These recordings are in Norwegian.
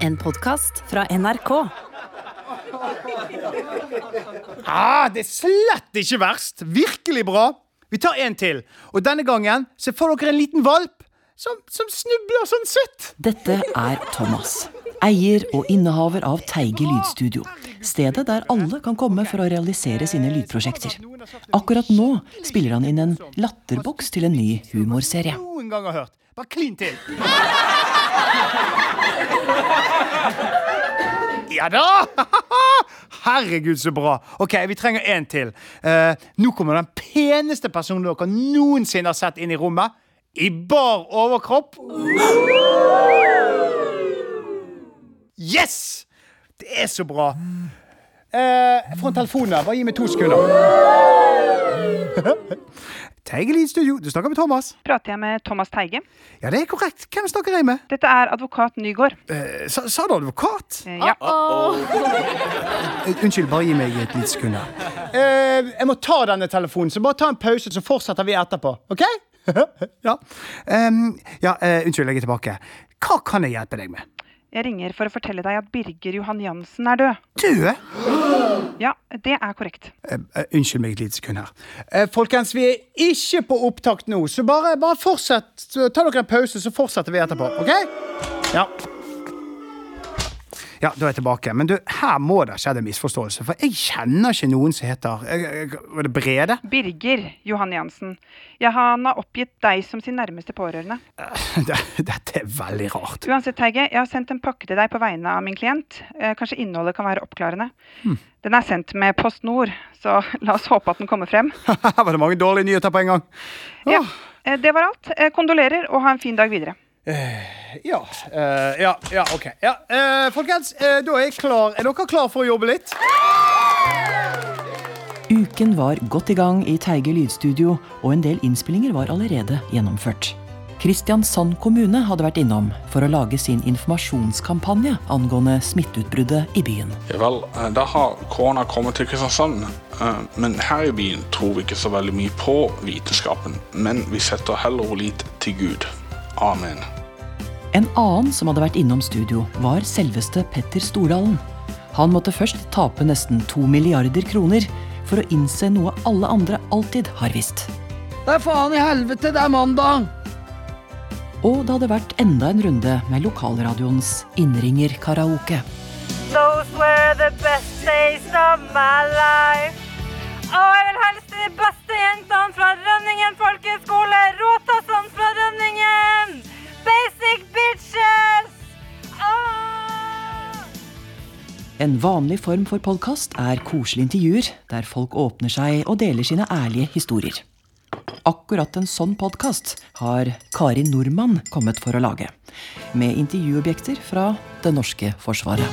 En podkast fra NRK. Ah, det er slett ikke verst. Virkelig bra. Vi tar en til. Og denne gangen så får dere en liten valp som, som snubler sånn søtt. Dette er Thomas. Eier og innehaver av Teige lydstudio. Stedet der alle kan komme for å realisere sine lydprosjekter. Akkurat nå spiller han inn en latterboks til en ny humorserie. Noen gang har hørt. Bare klin til. Ja da! Herregud, så bra. Ok, Vi trenger en til. Eh, nå kommer den peneste personen dere noensinne har sett inn i rommet. I bar overkropp. Yes! Det er så bra. Eh, får en telefon der. Bare gi meg to sekunder. Teige studio, du snakker med Thomas. Prater jeg med Thomas Teige? Ja, det er korrekt. Hvem snakker jeg med? Dette er advokat Nygård. Eh, sa, sa du advokat? Eh, Ja. Eh, Unnskyld, bare gi meg et lite sekund her. Eh, jeg må ta denne telefonen, så bare ta en pause, så fortsetter vi etterpå. OK? ja. Um, ja uh, unnskyld, jeg er tilbake. Hva kan jeg hjelpe deg med? Jeg ringer for å fortelle deg at Birger Johan Jansen er død. Død? Ja, det er korrekt. Uh, uh, unnskyld meg et lite sekund her. Uh, folkens, vi er ikke på opptakt nå, så bare, bare fortsett. Ta dere en pause, så fortsetter vi etterpå. OK? Ja. Ja, da er jeg tilbake. Men du, her må det ha skjedd en misforståelse. For jeg kjenner ikke noen som heter eh, eh, Var det Brede? Birger Johan Jansen. Ja, han har oppgitt deg som sin nærmeste pårørende. Dette er veldig rart. Uansett, Teige, jeg har sendt en pakke til deg på vegne av min klient. Eh, Kanskje innholdet kan være oppklarende. Den er sendt med Post Nord, så la oss håpe at den kommer frem. Var det mange dårlige nyheter på en gang. Ja, eh, Det var alt. Eh, Kondolerer, og ha en fin dag videre. Ja, Uh, ja, ja, ok. Ja, Uh, folkens, uh, da er jeg klar. Er dere klar for å jobbe litt? Uken var godt i gang i Teige lydstudio, og en del innspillinger var allerede gjennomført. Kristiansand kommune hadde vært innom for å lage sin informasjonskampanje angående smitteutbruddet i byen. Ja vel, da har korona kommet til Kristiansand. Eh, Men her i byen tror vi ikke så veldig mye på vitenskapen. Men vi setter heller vår lit til Gud. Amen. En annen som hadde vært innom studio, var selveste Petter Stordalen. Han måtte først tape nesten to milliarder kroner for å innse noe alle andre alltid har visst. Det er faen i helvete, det er mandag! Og det hadde vært enda en runde med lokalradioens innringer-karaoke. Those were the best days of my life. Og jeg vil helst de beste jentene En vanlig form for podkast er koselige intervjuer der folk åpner seg og deler sine ærlige historier. Akkurat en sånn podkast har Kari Nordmann kommet for å lage. Med intervjuobjekter fra det norske forsvaret.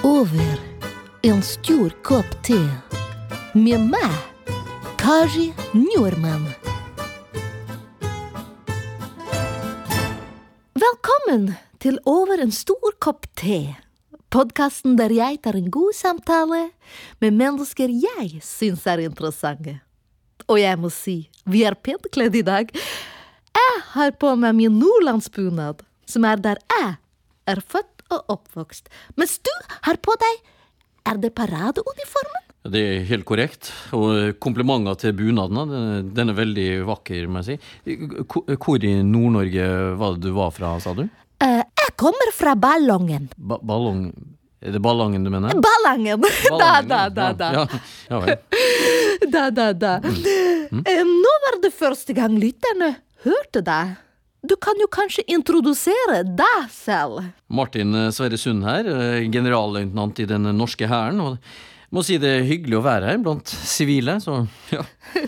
Over en stor kopp te med meg, Kari Njorman. Velkommen til Over en stor kopp te. Podkasten der jeg tar en god samtale med mennesker jeg syns er interessante. Og jeg må si, vi er pent kledd i dag. Jeg har på meg min nordlandsbunad, som er der jeg er født og oppvokst. Mens du har på deg Er det paradeuniformen? Det er helt korrekt. Og komplimenter til bunaden. Den- er veldig vakker, må jeg si. Hvor hvor i Nord-Norge var det du var fra, sa du? Eh, jeg kommer fra Ballongen. Ba ballong... Er det Ballangen du mener? Ballangen! Da, da, ja. da, da. Ja, ja vel. Da, da, da. Mm. Eh, Nå var det første gang lytterne hørte deg. Du kan jo kanskje introdusere deg selv. Martin eh, Sverre Sund her, eh, generalløytnant i den norske hæren. Og må si det er hyggelig å være her blant sivile, så ja.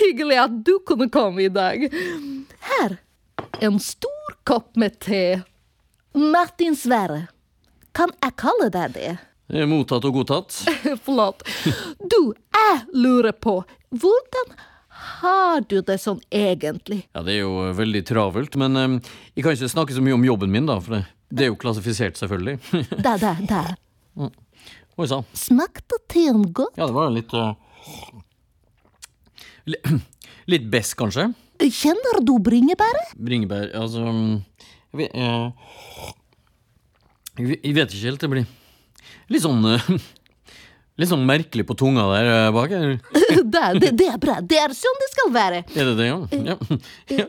Hyggelig at du kunne komme i dag. Her, en stor kopp med te. Martin Sverre, kan jeg kalle deg det? Er Mottatt og godtatt. Flott. Du, jeg lurer på, hvordan har du det sånn egentlig? Ja, det er jo veldig travelt, men um, jeg kan ikke snakke så mye om jobben min, da, for det, det er jo klassifisert, selvfølgelig. Da, da, da. Oi sann. Smakte teen godt? Ja, det var litt uh, Litt best, kanskje. Kjenner du bringebæret? Bringebær Altså mm, Jeg vet, jeg, jeg vet ikke helt. Det blir litt sånn eh, Litt sånn merkelig på tunga der eh, bak. Er Det, det, det er bra. Det er sånn det skal være. er det det, ja? ja.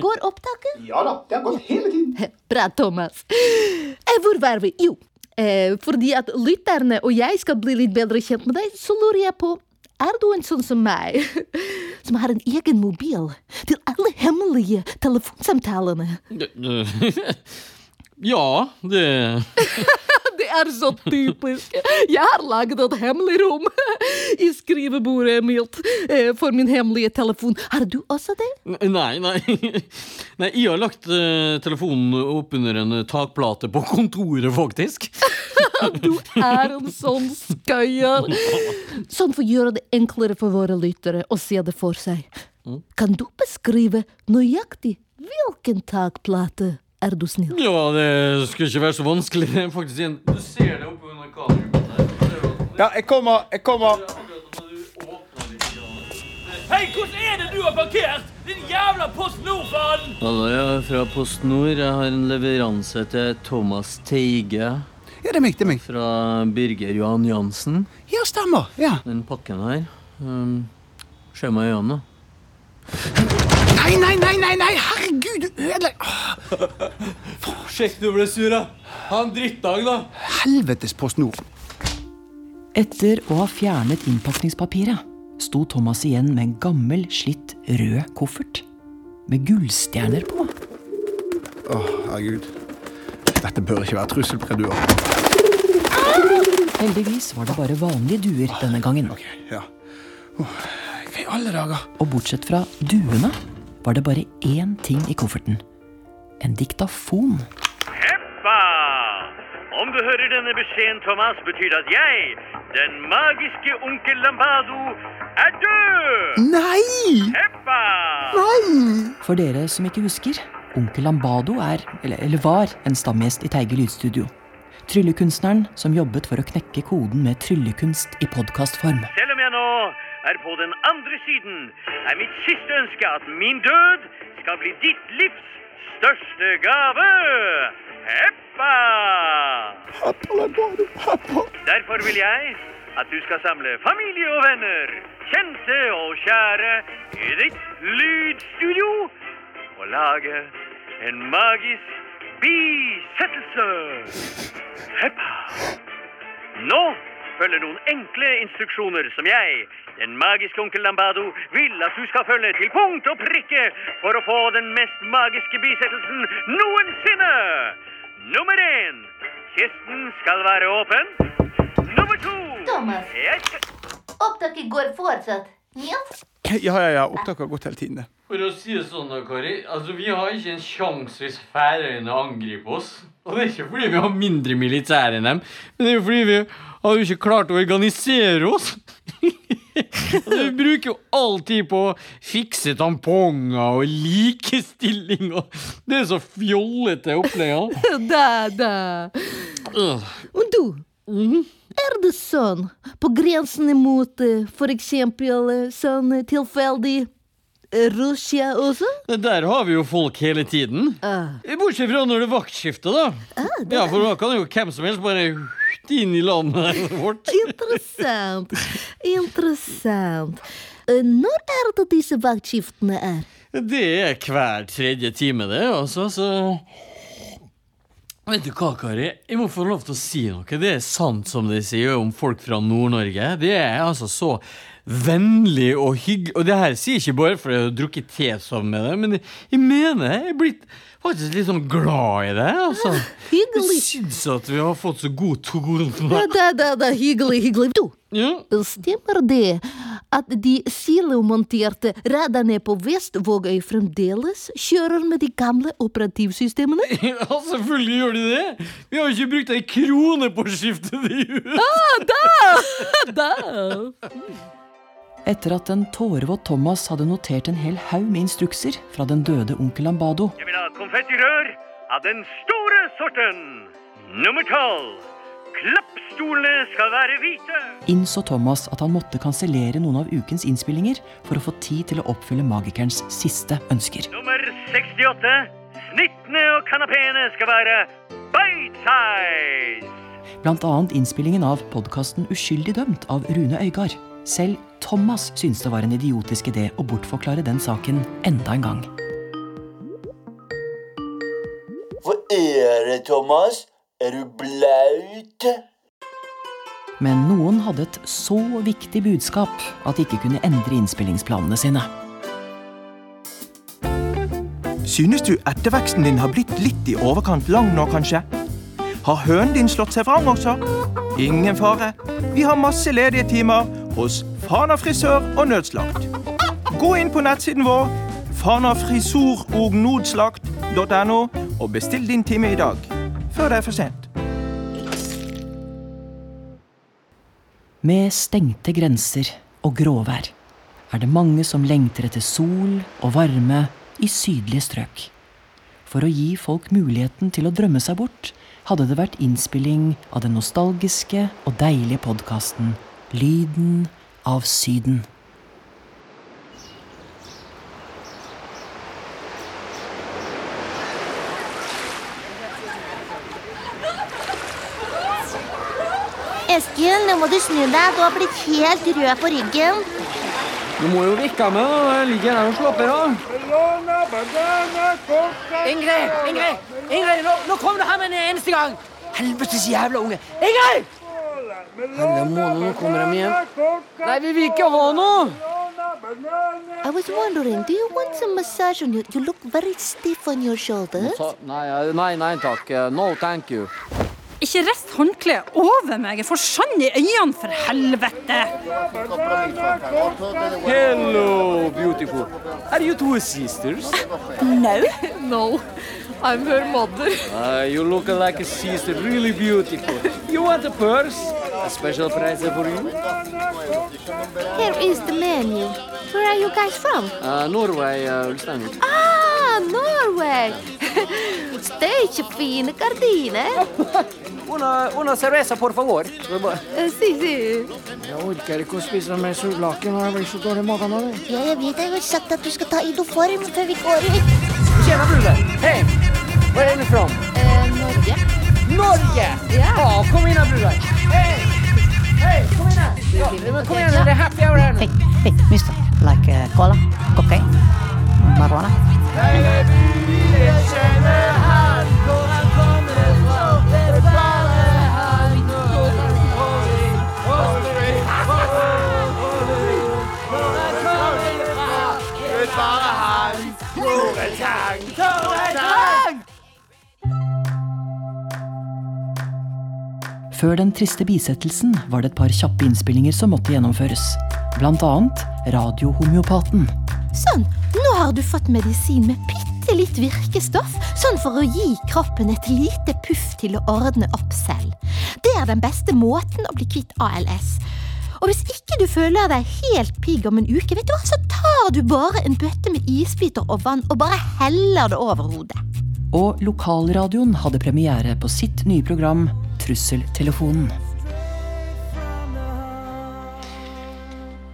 Går opptaket? Ja da, det har gått hele tiden. Bra, Thomas. Eh, Hvor var vi? Jo, eh, fordi at lytterne og jeg skal bli litt bedre kjent med deg, så lurer jeg på er du en sånn som meg, som har en egen mobil til alle hemmelige telefonsamtalene? Ja, det Det er så typisk. Jeg har laget et hemmelig rom i skrivebordet mitt eh, for min hemmelige telefon. Har du også det? Nei, nei. Nei, jeg har lagt eh, telefonen opp under en takplate på kontoret, faktisk. Du er en sånn skøyer. Sånn for å gjøre det enklere for våre lyttere å se det for seg. Kan du beskrive nøyaktig hvilken takplate? Er du snill? Ja, det skulle ikke være så vanskelig. Det er faktisk en Du ser det oppe under kameraet. Ja, jeg kommer, jeg kommer. Hei, hvordan er det du har parkert? Din jævla Post Nord-faen! Hallo, jeg er fra Post Nord. Jeg har en leveranse til Thomas Teige Ja, det er meg, det er meg. fra Birger Johan Jansen. Ja, stemmer. Ja. Den pakken her. Um, Se meg i øynene. Nei, nei, nei, nei, nei, herregud, du ødelegger Sjekk du ble sur, da. Ha en drittdag, da. Helvetes Post Nord. Etter å ha fjernet innpakningspapiret sto Thomas igjen med en gammel, slitt rød koffert. Med gullstjerner på. Å, herregud. Dette bør ikke være trusselpreduer. Heldigvis var det bare vanlige duer denne gangen. Okay, ja. Oh, Hva i alle dager? Og bortsett fra duene var det bare én ting i kofferten. En diktafon. Heppa! Om du hører denne beskjeden, Thomas, betyr det at jeg, den magiske onkel Lambado, er død! Nei! Heppa! Nei! For dere som ikke husker, onkel Lambado er, eller, eller var, en stamgjest i Teige lydstudio. Tryllekunstneren som jobbet for å knekke koden med tryllekunst i podkastform. Selv om jeg nå er på den andre siden, er mitt siste ønske at min død skal bli ditt livs største gave. Heppa! Derfor vil jeg at du skal samle familie og venner, kjente og kjære, i ditt lydstudio og lage en magisk bisettelse. Heppa! Nå følger noen enkle instruksjoner som jeg, den magiske onkel Lambado, vil at du skal følge til punkt og prikke for å få den mest magiske bisettelsen noensinne. Nummer én. Kisten skal være åpen. Nummer to. Thomas. Jeg skal... Opptaket går fortsatt. Ja, ja, ja. Opptaket har gått hele tiden, det. For å si det sånn da, Kari, altså vi har ikke en sjanse hvis Færøyene angriper oss. Og det er ikke fordi vi har mindre militære enn dem, men det er jo fordi vi har jo ikke klart å organisere oss. altså, vi bruker jo all tid på å fikse tamponger og likestilling og Det er så fjollete opplegg. Da, da. Og du, er det sånn, på grensen mot f.eks. for eksempel eh, sånn eh, tilfeldig eh, Russia også? Der har vi jo folk hele tiden. Ah. Bortsett fra når det er vaktskifte, da. Ja, For da kan jo hvem som helst bare inn i landet vårt. Interessant. Interessant. Eh, Når er det disse vaktskiftene er? Det er hver tredje time, det, altså. Så Vet du hva, Kari? Jeg må få lov til å si noe. Det er sant som de sier om folk fra Nord-Norge. Det er altså så vennlig og hyggelig. Og det her sier jeg ikke bare fordi jeg har drukket te sammen med deg, men jeg mener jeg er blitt faktisk litt sånn glad i det. altså. Hyggelig. Jeg syns at vi har fått så god tone. Ja, da, da, da, hyggelig, hyggelig. Du, Ja. stemmer det at de silomonterte radene på Vestvågøy fremdeles kjører med de gamle operativsystemene? Ja, selvfølgelig gjør de det! Vi har jo ikke brukt ei krone på å skifte de ut! Da! Etter at en tårevåt Thomas hadde notert en hel haug med instrukser fra den døde onkel Lambado, Jeg vil ha konfettirør av den store sorten. Nummer tolv. Klappstolene skal være hvite. innså Thomas at han måtte kansellere noen av ukens innspillinger for å få tid til å oppfylle magikerens siste ønsker. Nummer 68. snittene og kanapeene skal være bite size. Blant annet innspillingen av podkasten Uskyldig dømt av Rune Øygard. Selv Thomas syntes det var en idiotisk idé å bortforklare den saken enda en gang. Hva er det, Thomas? Er du blaut? Men noen hadde et så viktig budskap at de ikke kunne endre innspillingsplanene sine. Synes du etterveksten din har blitt litt i overkant lang nå, kanskje? Har hønen din slått seg fram også? Ingen fare. Vi har masse ledige timer hos Fana frisør og nødslakt. Gå inn på nettsiden vår fanafrisorognoslakt.no og bestill din time i dag. Før det er for sent. Med stengte grenser og gråvær er det mange som lengter etter sol og varme i sydlige strøk. For å gi folk muligheten til å drømme seg bort, hadde det vært innspilling av den nostalgiske og deilige podkasten Lyden av Syden. Eskil, nå må du snu deg. Du har blitt helt rød på ryggen. Du må jo vikke meg. da. Jeg ligger her og slapper av. Ingrid! Ingrid! Ingrid, nå, nå kom du her med en eneste gang! Helvetes jævla unge! Ingrid! Nei, vi vil ikke ha noe! I was wondering, do you want some massage on your... You look very stiff on your shoulders. Nei, nei, nei takk. No thank you. Ikke rist håndkleet over meg. Jeg får sand i øynene, for helvete! Hello, beautiful. Are you two sisters? No. No. I'm her mother. Uh, you look like a sister, really beautiful. You want a purse? A special price for you? Here is the menu. Where are you guys from? Uh, Norway, uh, Ulsteinvik. Ah, Norway! Stage fine gardiner. Una, una cerveza, por favor. Bare- Eh, Si, si. Jeg orker ikke å spise mer surlaken, når jeg blir så dårlig i magen av det. Ja, jeg vet jeg har sagt at du skal ta idoform før vi går ut. Tjena, bror. Hei! Where er du fra? Eh, Norge. Norge! Ja. Ja, kom inn her, bror. Hei! Hei, kom inn her! Ja, kom igjen, det er happy hour her nå. Hey, mister. Like uh, cola, cocaine, Før den triste bisettelsen var det et par kjappe innspillinger som måtte gjennomføres. Blant annet Radiohomeopaten. Sånn, nå har du fått medisin med bitte litt virkestoff, sånn for å gi kroppen et lite puff til å ordne opp selv. Det er den beste måten å bli kvitt ALS. Og hvis ikke du føler deg helt pigg om en uke, vet du hva, så tar du bare en bøtte med isbiter og vann og bare heller det over hodet. Og lokalradioen hadde premiere på sitt nye program Trusseltelefonen.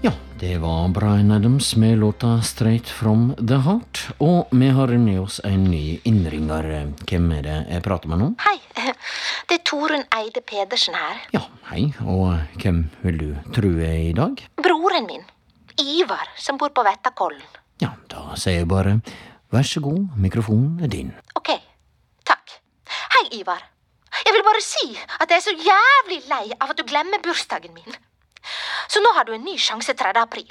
Ja, det var Bryan Adams med låta 'Straight From The Heart'. Og vi har med oss en ny innringer. Hvem er det jeg prater med nå? Hei, det er Torunn Eide Pedersen her. Ja, hei. Og hvem vil du true i dag? Broren min, Ivar, som bor på Vettakollen. Ja, da sier jeg bare vær så god, mikrofonen er din. Ok, takk. Hei, Ivar. Jeg vil bare si at jeg er så jævlig lei av at du glemmer bursdagen min. Så nå har du en ny sjanse 3. april.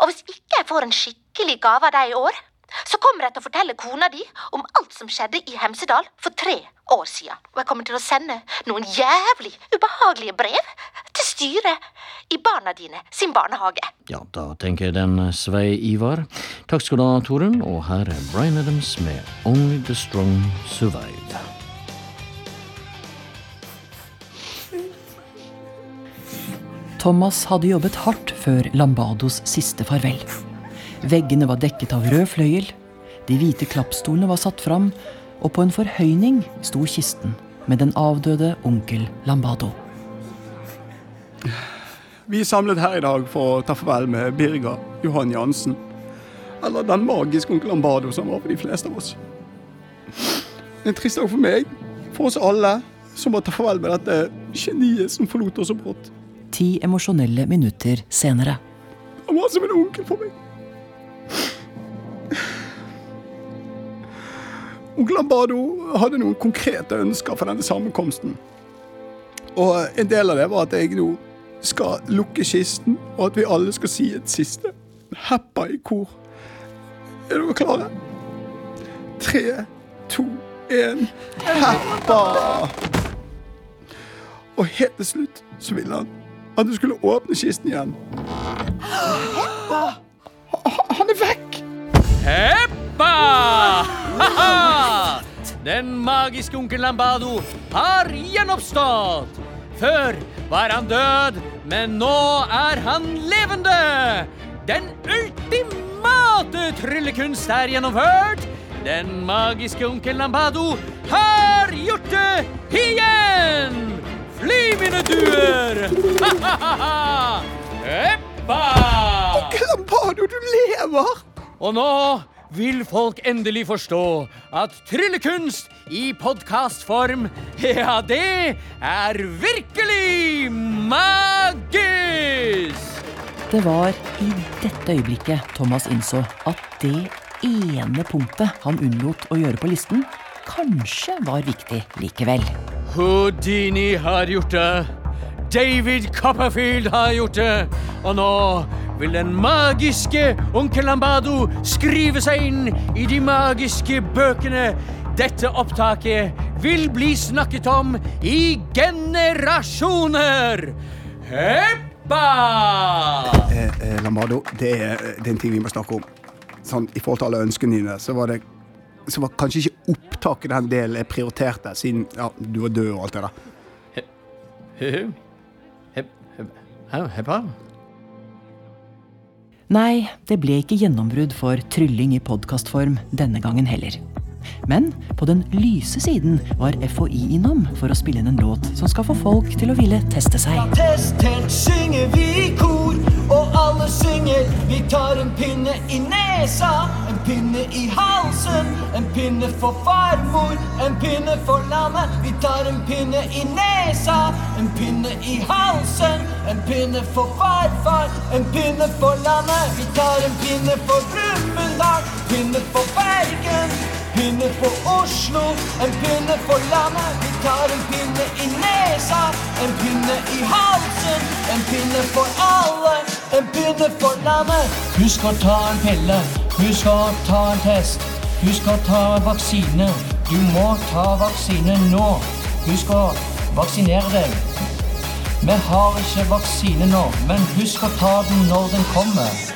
Og hvis ikke jeg får en skikkelig gave av deg i år, så kommer jeg til å fortelle kona di om alt som skjedde i Hemsedal for tre år siden. Og jeg kommer til å sende noen jævlig ubehagelige brev til styret i barna dine sin barnehage. Ja, da tenker jeg den svei Ivar. Takk skal du ha, Torunn. Og her er Bryan Adams med 'Only the Strong Survive'. Thomas hadde jobbet hardt før Lambados siste farvel. Veggene var dekket av rød fløyel, de hvite klappstolene var satt fram, og på en forhøyning sto kisten med den avdøde onkel Lambado. Vi er samlet her i dag for å ta farvel med Birger Johan Jansen. Eller den magiske onkel Lambado som var for de fleste av oss. En trist dag for meg, for oss alle, som må ta farvel med dette geniet som forlot oss så brått. Ti emosjonelle minutter senere. Han var som en onkel for meg. Onkel Ambado hadde noen konkrete ønsker for denne sammenkomsten. Og en del av det var at jeg nå skal lukke kisten, og at vi alle skal si et siste heppa i kor. Er dere klare? Tre, to, én heppa! Og helt til slutt så ville han at du skulle åpne kisten igjen. Heppa! Han er vekk! Heppa! Haha! Den magiske onkel Lambado har gjenoppstått. Før var han død, men nå er han levende. Den ultimate tryllekunst er gjennomført. Den magiske onkel Lambado har gjort det igjen! Fly, mine duer! Ha-ha-ha! Heppa! Lambado, du lever! Og nå vil folk endelig forstå at tryllekunst i podkastform, ja, det er virkelig magisk! Det var i dette øyeblikket Thomas innså at det ene punktet han unnlot å gjøre på listen, kanskje var viktig likevel. Houdini har gjort det. David Copperfield har gjort det. Og nå vil den magiske onkel Lambado skrive seg inn i de magiske bøkene. Dette opptaket vil bli snakket om i generasjoner. Heppa! Eh, eh, Lambado, det er, det er en ting vi må snakke om. Sånn, I forhold til alle ønskene dine, så var det så var kanskje ikke opptaket den delen jeg prioriterte, siden ja, du var død og alt det der. Nei, det ble ikke gjennombrudd for trylling i podkastform denne gangen heller. Men på den lyse siden var FHI innom for å spille inn en låt som skal få folk til å ville teste seg. Test, test, synger vi i kor, og alle synger. Vi tar en pinne i nesa, en pinne i halsen, en pinne for farmor, en pinne for lammet. Vi tar en pinne i nesa, en pinne i halsen, en pinne for farfar, en pinne for lammet. Vi tar en pinne for Brumunddal, pinne for Bergen. Pinne for Oslo, en pinne for landet. Vi tar en pinne i nesa, en pinne i halsen. En pinne for alle, en pinne for landet. Husk å ta en pille, husk å ta en test. Husk å ta vaksine. Du må ta vaksine nå. Husk å vaksinere deg. Vi har ikke vaksine nå, men husk å ta den når den kommer.